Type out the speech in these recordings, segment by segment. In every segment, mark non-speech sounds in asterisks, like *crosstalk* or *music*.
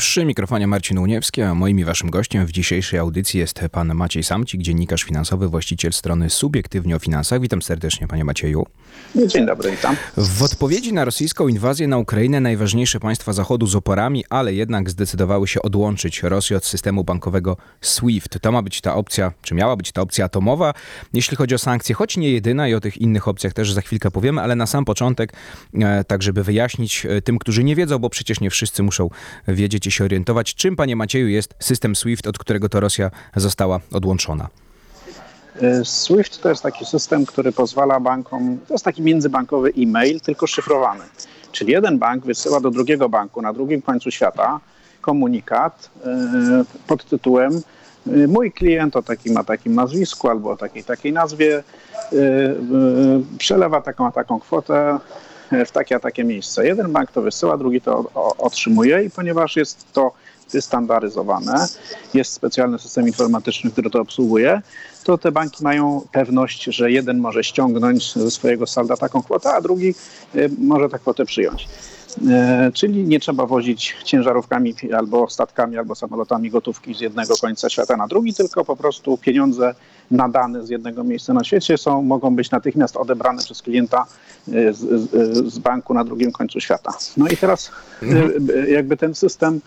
Przy mikrofonie Marcin Uniewski, a moim i waszym gościem w dzisiejszej audycji jest pan Maciej Samcik, dziennikarz finansowy, właściciel strony Subiektywnie o Finansach. Witam serdecznie, panie Macieju. Dzień dobry, witam. W odpowiedzi na rosyjską inwazję na Ukrainę najważniejsze państwa Zachodu z oporami, ale jednak zdecydowały się odłączyć Rosję od systemu bankowego SWIFT. To ma być ta opcja, czy miała być ta opcja atomowa, jeśli chodzi o sankcje, choć nie jedyna i o tych innych opcjach też za chwilkę powiemy, ale na sam początek, e, tak żeby wyjaśnić e, tym, którzy nie wiedzą, bo przecież nie wszyscy muszą wiedzieć, się orientować, czym, panie Macieju, jest system SWIFT, od którego to Rosja została odłączona? E, SWIFT to jest taki system, który pozwala bankom, to jest taki międzybankowy e-mail, tylko szyfrowany. Czyli jeden bank wysyła do drugiego banku na drugim końcu świata komunikat e, pod tytułem e, mój klient o takim a takim nazwisku albo o takiej takiej nazwie przelewa taką a taką kwotę w takie a takie miejsce. Jeden bank to wysyła, drugi to otrzymuje i ponieważ jest to wystandaryzowane, jest specjalny system informatyczny, który to obsługuje, to te banki mają pewność, że jeden może ściągnąć ze swojego salda taką kwotę, a drugi y, może tę kwotę przyjąć. E, czyli nie trzeba wozić ciężarówkami albo statkami, albo samolotami gotówki z jednego końca świata na drugi, tylko po prostu pieniądze nadane z jednego miejsca na świecie są, mogą być natychmiast odebrane przez klienta e, z, z, z banku na drugim końcu świata. No i teraz mhm. e, jakby ten system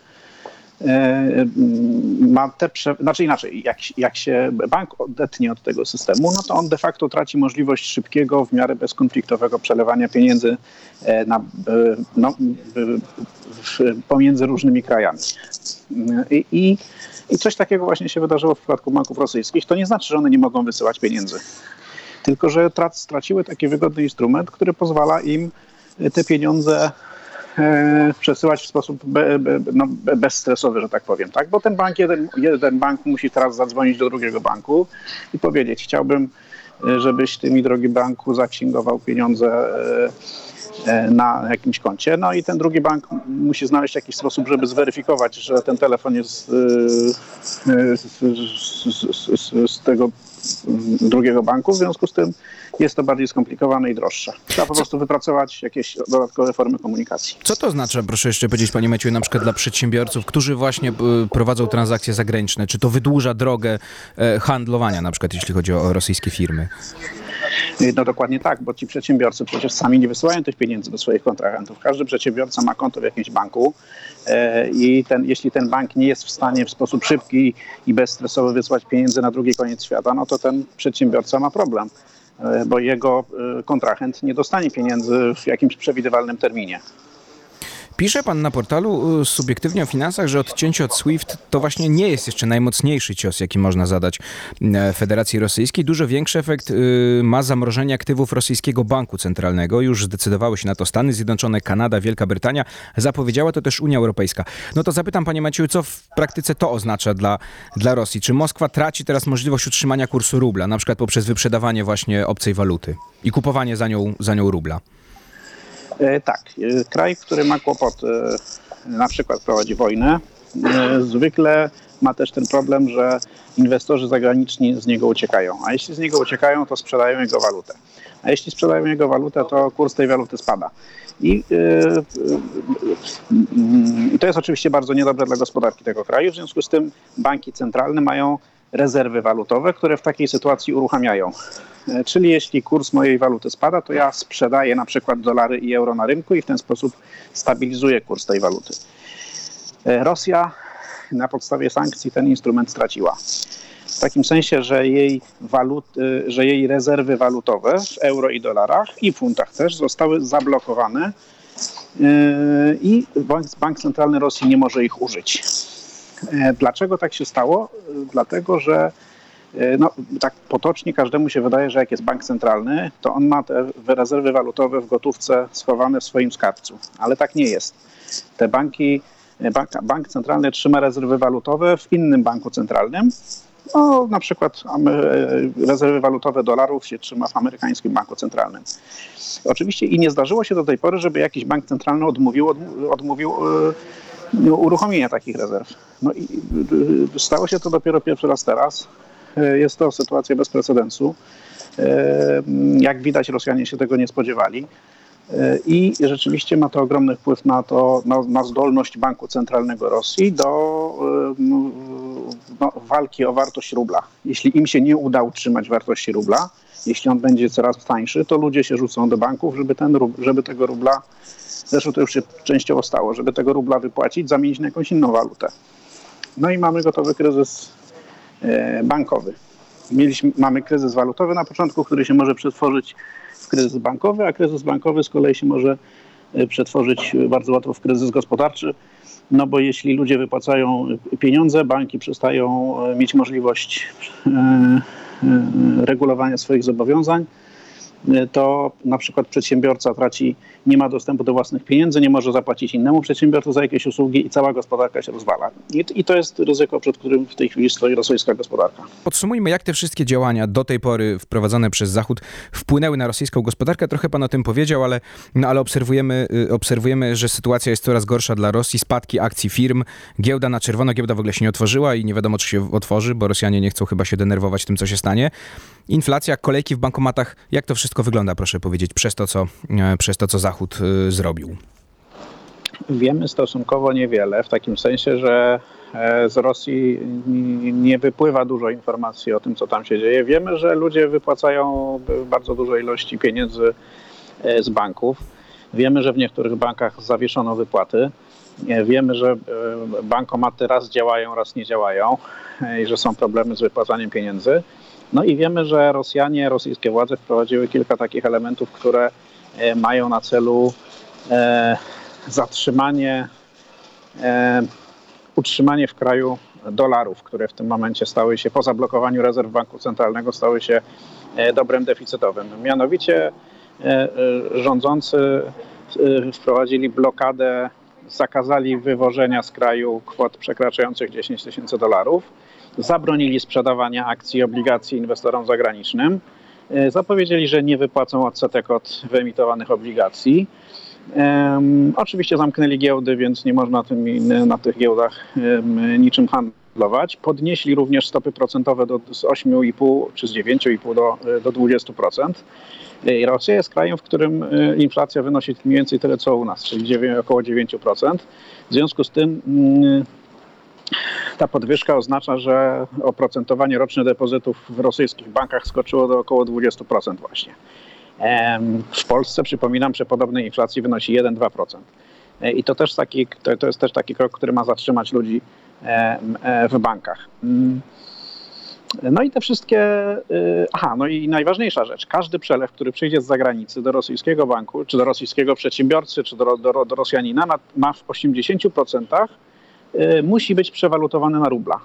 ma te, prze... znaczy inaczej, jak, jak się bank odetnie od tego systemu, no to on de facto traci możliwość szybkiego, w miarę bezkonfliktowego przelewania pieniędzy na, no, pomiędzy różnymi krajami. I, i, I coś takiego właśnie się wydarzyło w przypadku banków rosyjskich. To nie znaczy, że one nie mogą wysyłać pieniędzy, tylko że straciły taki wygodny instrument, który pozwala im te pieniądze e, przesyłać w sposób be, be, no, bezstresowy, że tak powiem, tak? Bo ten bank, jeden, jeden bank musi teraz zadzwonić do drugiego banku i powiedzieć, chciałbym, e, żebyś ty mi, drogi banku, zaksięgował pieniądze e, E, na jakimś koncie. No i ten drugi bank musi znaleźć jakiś sposób, żeby zweryfikować, że ten telefon jest e, e, z, z, z, tego drugiego banku. W związku z tym jest to bardziej skomplikowane i droższe. Trzeba po prostu wypracować jakieś dodatkowe formy komunikacji. Co to znaczy, proszę jeszcze powiedzieć, panie Maciej, na przykład dla przedsiębiorców, którzy właśnie prowadzą transakcje zagraniczne? Czy to wydłuża drogę handlowania, na przykład jeśli chodzi o rosyjskie firmy? No dokładnie tak, bo ci przedsiębiorcy przecież sami nie wysyłają tych pieniędzy do swoich kontrahentów. Każdy przedsiębiorca ma konto w jakimś banku e, i ten, jeśli ten bank nie jest w stanie w sposób szybki i bezstresowy wysłać pieniędzy na drugi koniec świata, no to ten przedsiębiorca ma problem, e, bo jego e, kontrahent nie dostanie pieniędzy w jakimś przewidywalnym terminie. Pisze pan na portalu y, subiektywnie o finansach, że odcięcie od SWIFT to właśnie nie jest jeszcze najmocniejszy cios, jaki można zadać y, Federacji Rosyjskiej. Dużo większy efekt y, ma zamrożenie aktywów rosyjskiego banku centralnego. Już zdecydowały się na to Stany Zjednoczone, Kanada, Wielka Brytania. Zapowiedziała to też Unia Europejska. No to zapytam panie Macieju, co w praktyce to oznacza dla, dla Rosji? Czy Moskwa traci teraz możliwość utrzymania kursu rubla, na przykład poprzez wyprzedawanie właśnie obcej waluty i kupowanie za nią, za nią rubla? E, tak, e, kraj, który ma kłopot, e, na przykład prowadzi wojnę, zwykle ma też ten problem, że inwestorzy zagraniczni z niego uciekają. A jeśli z niego uciekają, to sprzedają jego walutę. A jeśli sprzedają jego walutę, to kurs tej waluty spada. I yy, to jest oczywiście bardzo niedobre dla gospodarki tego kraju. W związku z tym banki centralne mają rezerwy walutowe, które w takiej sytuacji uruchamiają. E, czyli jeśli kurs mojej waluty spada, to ja sprzedaję na przykład dolary i euro na rynku i w ten sposób stabilizuję kurs tej waluty. E, Rosja na podstawie sankcji ten instrument straciła. W takim sensie, że jej, waluty, że jej rezerwy walutowe w euro i dolarach i funtach też zostały zablokowane e, i bank, bank Centralny Rosji nie może ich użyć. Dlaczego tak się stało? Dlatego, że E, no, tak potocznie każdemu się wydaje, że jak jest bank centralny, to on ma te rezerwy walutowe w gotówce schowane w swoim skarbcu, ale tak nie jest. Te banki, e, bank, bank centralny trzyma rezerwy walutowe w innym banku centralnym, no, na przykład e, rezerwy walutowe dolarów się trzyma w amerykańskim banku centralnym. Oczywiście i nie zdarzyło się do tej pory, żeby jakiś bank centralny odmówił, odmówił uruchomienia takich rezerw. No i stało się to dopiero pierwszy raz teraz. E, jest to sytuacja bez precedensu. Jak widać, Rosjanie się tego nie spodziewali. I rzeczywiście ma to ogromny wpływ na, to, na, na zdolność Banku Centralnego Rosji do no, no, walki o wartość rubla. Jeśli im się nie uda utrzymać wartości rubla, jeśli on będzie coraz tańszy, to ludzie się rzucą do banków, żeby, ten, żeby tego rubla, zresztą to już się częściowo stało, żeby tego rubla wypłacić, zamienić na jakąś inną walutę. No i mamy gotowy kryzys e, bankowy. Mieliśmy, mamy kryzys walutowy na początku, który się może przetworzyć w kryzys bankowy, a kryzys bankowy z kolei się może e, przetworzyć bardzo łatwo w kryzys gospodarczy, no bo jeśli ludzie wypłacają pieniądze, banki przestają e, mieć możliwość regulowania swoich zobowiązań, to na przykład przedsiębiorca traci, nie ma dostępu do własnych pieniędzy, nie może zapłacić innemu przedsiębiorcy za jakieś usługi i cała gospodarka się rozwala. I, I, to jest ryzyko, przed którym w tej chwili stoi rosyjska gospodarka. Podsumujmy, jak te wszystkie działania do tej pory wprowadzone przez Zachód wpłynęły na rosyjską gospodarkę. Trochę pan o tym powiedział, ale, no, ale obserwujemy, y, obserwujemy, że sytuacja jest coraz gorsza dla Rosji. Spadki akcji firm, giełda na czerwono, giełda w ogóle się nie otworzyła i nie wiadomo, czy się otworzy, bo Rosjanie nie chcą chyba się denerwować tym, co się stanie. Inflacja, kolejki w bankomatach, jak to wszystko wygląda, proszę powiedzieć, przez to, co, e, przez to, co Zachód y, zrobił? Wiemy stosunkowo niewiele, w takim sensie, że e, z Rosji nie wypływa dużo informacji o tym, co tam się dzieje. Wiemy, że ludzie wypłacają bardzo duże ilości pieniędzy e, z banków. Wiemy, że w niektórych bankach zawieszono wypłaty. Wiemy, że bankomaty raz działają, raz nie działają i że są problemy z wypłacaniem pieniędzy. No i wiemy, że Rosjanie, rosyjskie władze wprowadziły kilka takich elementów, które e, mają na celu e, zatrzymanie, e, utrzymanie w kraju dolarów, które w tym momencie stały się po zablokowaniu rezerw Banku Centralnego stały się dobrem deficytowym. Mianowicie rządzący wprowadzili blokadę, zakazali wywożenia z kraju kwot przekraczających 10 tysięcy dolarów zabronili sprzedawania akcji i obligacji inwestorom zagranicznym. E, zapowiedzieli, że nie wypłacą odsetek od wyemitowanych obligacji. Um, oczywiście zamknęli giełdy, więc nie można na tych giełdach um, niczym handlować. Podnieśli również stopy procentowe do, z 8,5 czy z 9,5 do, do 20%. I Rosja jest krajem, w którym e, inflacja wynosi mniej więcej tyle co u nas, czyli około 9%. W związku z tym um, ta podwyżka oznacza, że oprocentowanie roczne depozytów w rosyjskich bankach skoczyło do około 20% właśnie. W Polsce, przypominam, przy podobnej inflacji wynosi 1-2%. E, I to, też taki, to, to jest też taki krok, który ma zatrzymać ludzi e, w bankach. Mm. No i te wszystkie. Y, aha, no i najważniejsza rzecz. Każdy przelew, który przyjdzie z zagranicy do rosyjskiego banku, czy do rosyjskiego przedsiębiorcy, czy do, do, do Rosjanina, ma, w 80% E, musi być przewalutowany na rubla.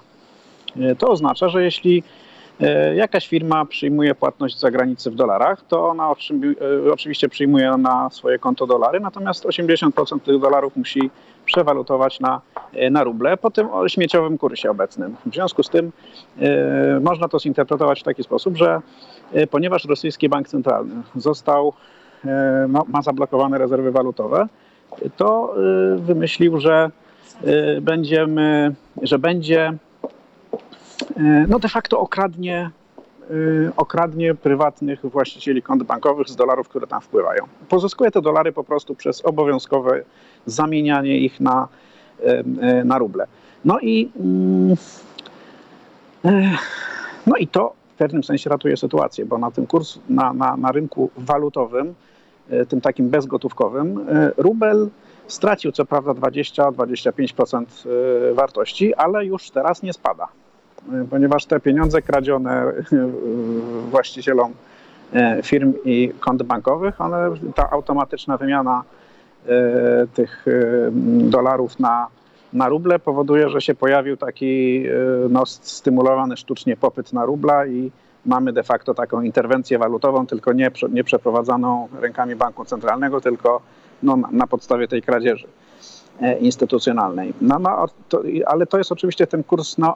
E, to oznacza, że jeśli e, jakaś firma przyjmuje płatność z zagranicy w dolarach, to ona oczywiście przyjmuje na swoje konto dolary, natomiast 80% tych dolarów musi przewalutować na, na ruble po tym śmieciowym kursie obecnym. W związku z tym można to zinterpretować w taki sposób, że ponieważ rosyjski bank centralny został, ma, zablokowane rezerwy walutowe, to wymyślił, że będziemy, że będzie y, no de facto okradnie, y, okradnie prywatnych właścicieli kont bankowych z dolarów, które tam wpływają. Pozyskuje te dolary po prostu przez obowiązkowe zamienianie ich na, na ruble. No i, mm, no i to w pewnym sensie ratuje sytuację, bo na tym kurs, na, na, na rynku walutowym, tym takim bezgotówkowym, rubel Stracił co prawda 20-25% y, wartości, ale już teraz nie spada, y, ponieważ te pieniądze kradzione y, właścicielom firm i kont bankowych, one, ta automatyczna wymiana tych dolarów na, na ruble powoduje, że się pojawił taki no, stymulowany sztucznie popyt na rubla i mamy de facto taką interwencję walutową, tylko nie, nie przeprowadzaną rękami banku centralnego, tylko no, na podstawie tej kradzieży e, instytucjonalnej. No, no, to, ale to jest oczywiście ten kurs no,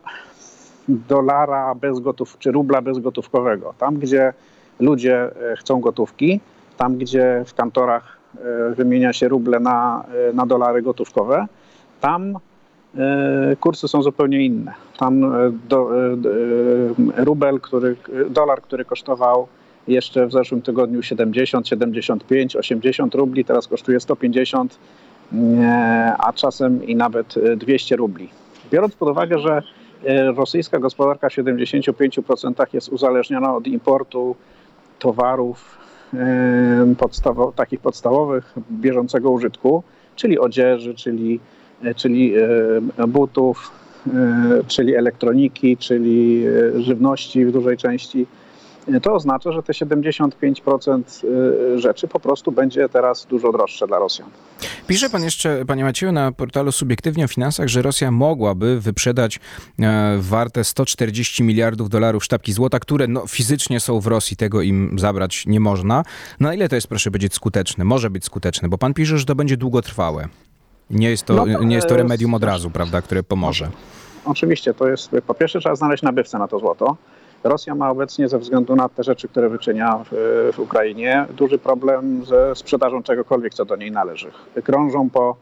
dolara bez gotów, czy rubla bezgotówkowego. Tam, gdzie ludzie e, chcą gotówki, tam, gdzie w kantorach e, wymienia się ruble na, na dolary gotówkowe, tam kursy są zupełnie inne. Tam do, rubel, który, dolar, który kosztował jeszcze w zeszłym tygodniu 70, 75, 80 rubli, teraz kosztuje 150, a czasem i nawet 200 rubli. Biorąc pod uwagę, że rosyjska gospodarka w 75% jest uzależniona od importu towarów podstawo, takich podstawowych bieżącego użytku, czyli odzieży, czyli, czyli butów, czyli elektroniki, czyli żywności w dużej części, to oznacza, że te 75% rzeczy po prostu będzie teraz dużo droższe dla Rosjan. Pisze pan jeszcze, panie Macieju, na portalu Subiektywnie o Finansach, że Rosja mogłaby wyprzedać e, warte 140 miliardów dolarów sztabki złota, które no, fizycznie są w Rosji, tego im zabrać nie można. Na ile to jest, proszę powiedzieć, skuteczne? Może być skuteczne, bo pan pisze, że to będzie długotrwałe. Nie jest to, no to nie jest to remedium od razu, prawda, które pomoże. Oczywiście, to jest, po pierwsze trzeba znaleźć nabywcę na to złoto. Rosja ma obecnie ze względu na te rzeczy, które wyczynia w, w Ukrainie, duży problem ze sprzedażą czegokolwiek, co do niej należy. Krążą po,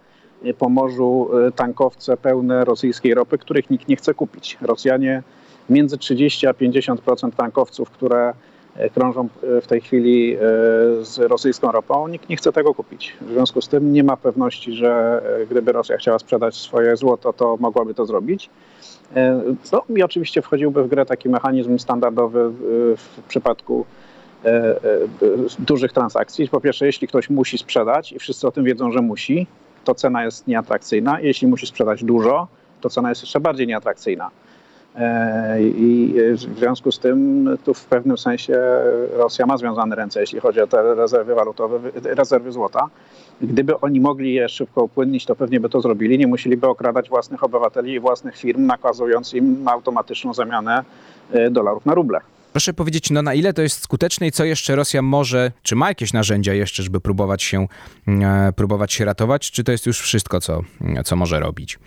po morzu e, tankowce pełne rosyjskiej ropy, których nikt nie chce kupić. Rosjanie między 30 a 50% tankowców, które krążą e, w tej chwili z rosyjską ropą, nikt nie chce tego kupić. W związku z tym nie ma pewności, że gdyby Rosja chciała sprzedać swoje złoto, to mogłaby to zrobić. E, no i oczywiście wchodziłby w grę taki mechanizm standardowy w przypadku e, e, dużych transakcji. Po pierwsze, jeśli ktoś musi sprzedać i wszyscy o tym wiedzą, że musi, to cena jest nieatrakcyjna. Jeśli musi sprzedać dużo, to cena jest jeszcze bardziej nieatrakcyjna. I w związku z tym tu w pewnym sensie Rosja ma związane ręce, jeśli chodzi o te rezerwy walutowe, rezerwy złota. Gdyby oni mogli je szybko upłynnić, to pewnie by to zrobili. Nie musieliby okradać własnych obywateli i własnych firm, nakazując im automatyczną zamianę e, dolarów na ruble. Proszę powiedzieć, no na ile to jest skuteczne i co jeszcze Rosja może, czy ma jakieś narzędzia jeszcze, żeby próbować się, e, próbować się ratować, czy to jest już wszystko, co, co może robić?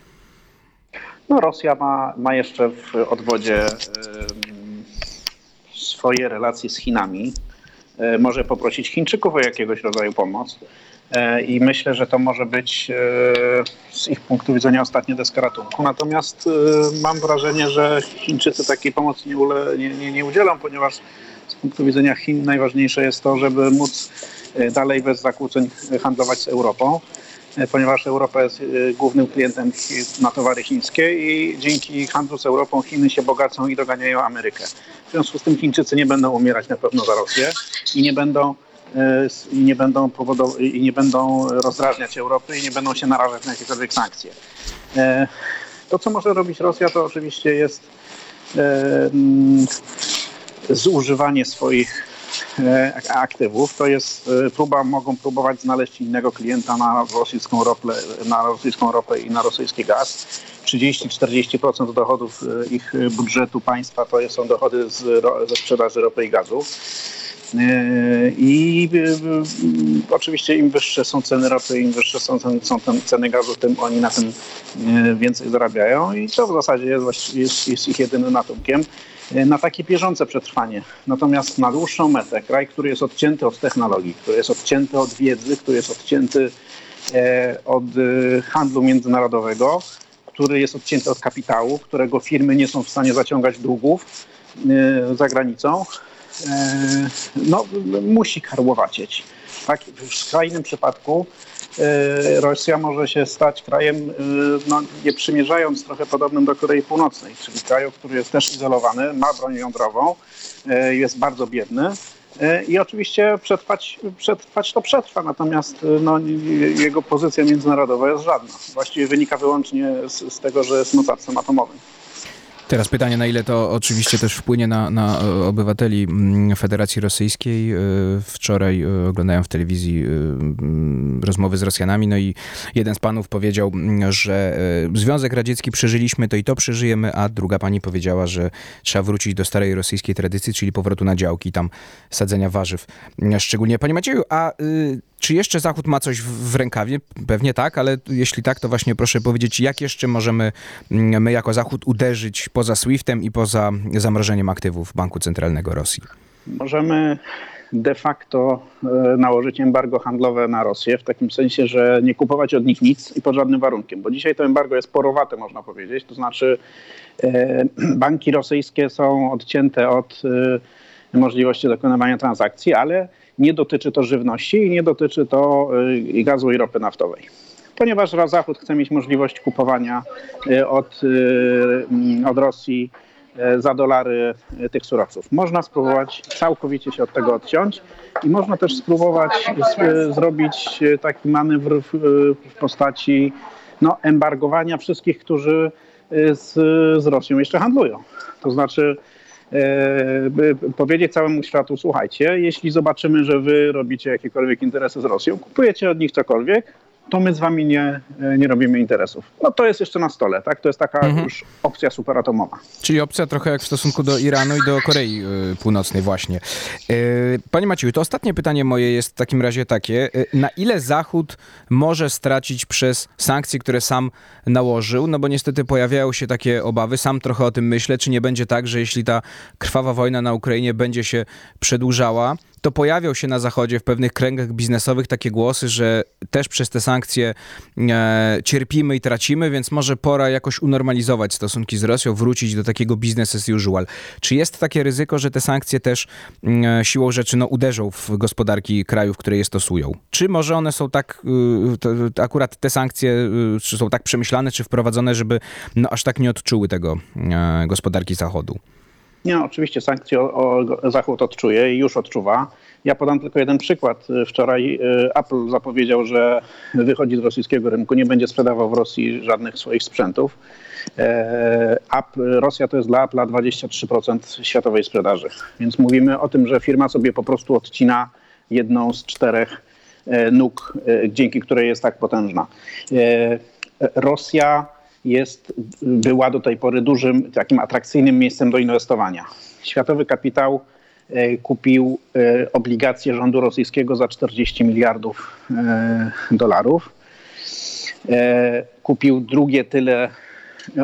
No Rosja ma, ma jeszcze w odwodzie swoje relacje z Chinami. Y, może poprosić Chińczyków o jakiegoś rodzaju pomoc. E, i myślę, że to może być e, z ich punktu widzenia ostatnie deska ratunku. Natomiast e, mam wrażenie, że Chińczycy takiej pomocy nie, ule, nie, nie, nie udzielą, ponieważ z punktu widzenia Chin najważniejsze jest to, żeby móc dalej bez zakłóceń handlować z Europą, ponieważ Europa jest głównym klientem na towary chińskie i dzięki handlu z Europą Chiny się bogacą i doganiają Amerykę. W związku z tym Chińczycy nie będą umierać na pewno za Rosję i nie będą E, i nie będą, powodow- i nie będą rozdrażniać Europy i nie będą się narażać na jakiekolwiek sankcje. E, to, co może robić Rosja, to oczywiście jest e, zużywanie swoich aktywów. To jest próba, mogą próbować znaleźć innego klienta na rosyjską ropę, na rosyjską ropę i na rosyjski gaz. 30-40% dochodów ich budżetu państwa to są dochody z, ze sprzedaży ropy i gazu. E, I e, e, oczywiście im wyższe są ceny ropy, im wyższe są ceny, są ceny gazu, tym oni na tym więcej zarabiają i to w zasadzie jest, jest, jest ich jedynym ratunkiem na takie bieżące przetrwanie. Natomiast na dłuższą metę kraj, który jest odcięty od technologii, który jest odcięty od wiedzy, który jest odcięty od handlu międzynarodowego, który jest odcięty od kapitału, którego firmy nie są w stanie zaciągać długów za granicą, E, no, musi karłowacieć. Tak, w skrajnym przypadku e, Rosja może się stać krajem, e, no, nie przymierzając trochę podobnym do Korei Północnej, czyli kraju, który jest też izolowany, ma broń jądrową, jest bardzo biedny. I oczywiście przetrwać, przetrwać to przetrwa, natomiast no, jego pozycja międzynarodowa jest żadna. Właściwie wynika wyłącznie z, z tego, że jest mocarstwem atomowym. Teraz pytanie, na ile to oczywiście też wpłynie na, na obywateli mm, Federacji Rosyjskiej. E, wczoraj e, oglądałem w telewizji e, mm, rozmowy z Rosjanami, no i jeden z panów powiedział, mm, że Związek Radziecki przeżyliśmy, to i to przeżyjemy, a druga pani powiedziała, że trzeba wrócić do starej rosyjskiej tradycji, czyli powrotu na działki, tam sadzenia warzyw. Szczególnie, panie Macieju, a y, czy jeszcze Zachód ma coś w rękawie? Pewnie tak, ale jeśli tak, to właśnie proszę powiedzieć, jak jeszcze możemy mm, my jako Zachód uderzyć poza SWIFT-em i poza zamrożeniem aktywów Banku Centralnego Rosji? Możemy de facto e, nałożyć embargo handlowe na Rosję, w takim sensie, że nie kupować od nich nic i pod żadnym warunkiem, bo dzisiaj to embargo jest porowate, można powiedzieć, to znaczy e, *clears throat* banki rosyjskie są odcięte od możliwości dokonywania transakcji, ale nie dotyczy to żywności i nie dotyczy to y, gazu i ropy naftowej. Ponieważ Zachód chce mieć możliwość kupowania y, od, y, mm, od Rosji za dolary tych surowców. Można spróbować całkowicie się od tego odciąć i można też spróbować y, zrobić taki manewr w, w postaci no, embargowania wszystkich, którzy z, z Rosją jeszcze handlują. To znaczy powiedzieć całemu światu, słuchajcie, jeśli zobaczymy, że wy robicie jakiekolwiek interesy z Rosją, kupujecie od nich cokolwiek, to my z wami nie, e, nie robimy interesów. No to jest jeszcze na stole, tak? To jest taka już opcja superatomowa. Czyli opcja trochę jak w stosunku do Iranu i do Korei y, Północnej właśnie. Y, Panie Macieju, to ostatnie pytanie moje jest w takim razie takie. Na ile Zachód może stracić przez sankcje, które sam nałożył? No bo niestety pojawiają się takie obawy, sam trochę o tym myślę, czy nie będzie tak, że jeśli ta krwawa wojna na Ukrainie będzie się przedłużała, to pojawią się na Zachodzie w pewnych kręgach biznesowych takie głosy, że też przez te sankcje e, cierpimy i tracimy, więc może pora jakoś unormalizować stosunki z Rosją, wrócić do takiego business as usual. Czy jest takie ryzyko, że te sankcje też mm, siłą rzeczy no, uderzą w gospodarki krajów, które je stosują? Czy może one są tak, y, to akurat te sankcje y, czy są tak przemyślane, czy wprowadzone, żeby no, aż tak nie odczuły tego e, gospodarki Zachodu? Nie, no, oczywiście sankcje o, o Zachód odczuje i już odczuwa. Ja podam tylko jeden przykład. Wczoraj y, Apple zapowiedział, że wychodzi z rosyjskiego rynku, nie będzie sprzedawał w Rosji żadnych swoich sprzętów. E, Apple, Rosja to jest dla Apple'a 23% światowej sprzedaży. Więc mówimy o tym, że firma sobie po prostu odcina jedną z czterech e, nóg, e, dzięki której jest tak potężna. Rosja jest, była do tej pory dużym, takim atrakcyjnym miejscem do inwestowania. Światowy kapitał e, kupił e, obligacje rządu rosyjskiego za 40 miliardów e, dolarów. Kupił drugie tyle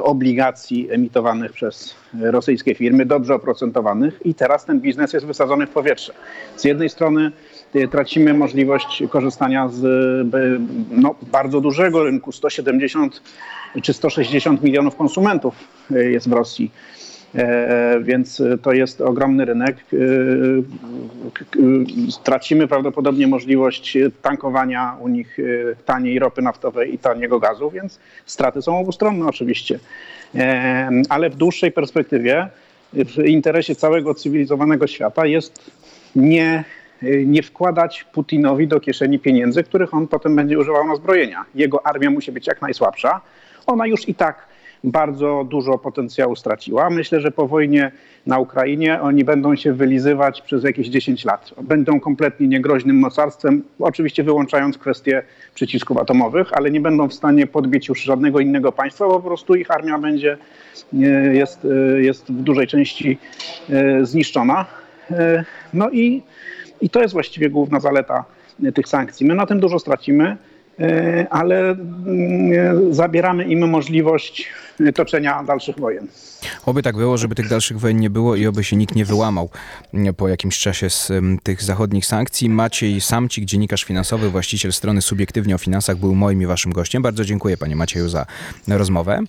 obligacji emitowanych przez rosyjskie firmy, dobrze oprocentowanych i teraz ten biznes jest wysadzony w powietrze. Z jednej strony tracimy możliwość korzystania z e, no, bardzo dużego rynku, 170 czy 160 milionów konsumentów e, jest w Rosji. E, Więc to jest ogromny rynek. Stracimy prawdopodobnie możliwość tankowania u nich taniej ropy naftowej i taniego gazu, więc straty są obustronne oczywiście. E, Ale w dłuższej perspektywie w interesie całego cywilizowanego świata jest nie, nie wkładać Putinowi do kieszeni pieniędzy, których on potem będzie używał na zbrojenia. Jego armia musi być jak najsłabsza. Ona już i tak bardzo dużo potencjału straciła. Myślę, że po wojnie na Ukrainie oni będą się wylizywać przez jakieś 10 lat. Będą kompletnie niegroźnym mocarstwem, oczywiście wyłączając kwestię przycisków atomowych, ale nie będą w stanie podbić już żadnego innego państwa, bo po prostu ich armia będzie, e, jest, e, jest w dużej części zniszczona. No i, i to jest właściwie główna zaleta e, tych sankcji. My na tym dużo stracimy, e, ale mm, zabieramy im możliwość e, toczenia dalszych wojen. Oby tak było, żeby tych dalszych wojen nie było i oby się nikt nie wyłamał mm, po jakimś czasie z em, tych zachodnich sankcji. Maciej Samcik, dziennikarz finansowy, właściciel strony Subiektywnie o Finansach, był moim i waszym gościem. Bardzo dziękuję panie Macieju za rozmowę.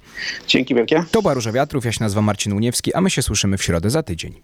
Dzięki wielkie. To była Róża Wiatrów, ja się nazywam Marcin Uniewski, a my się słyszymy w środę za tydzień.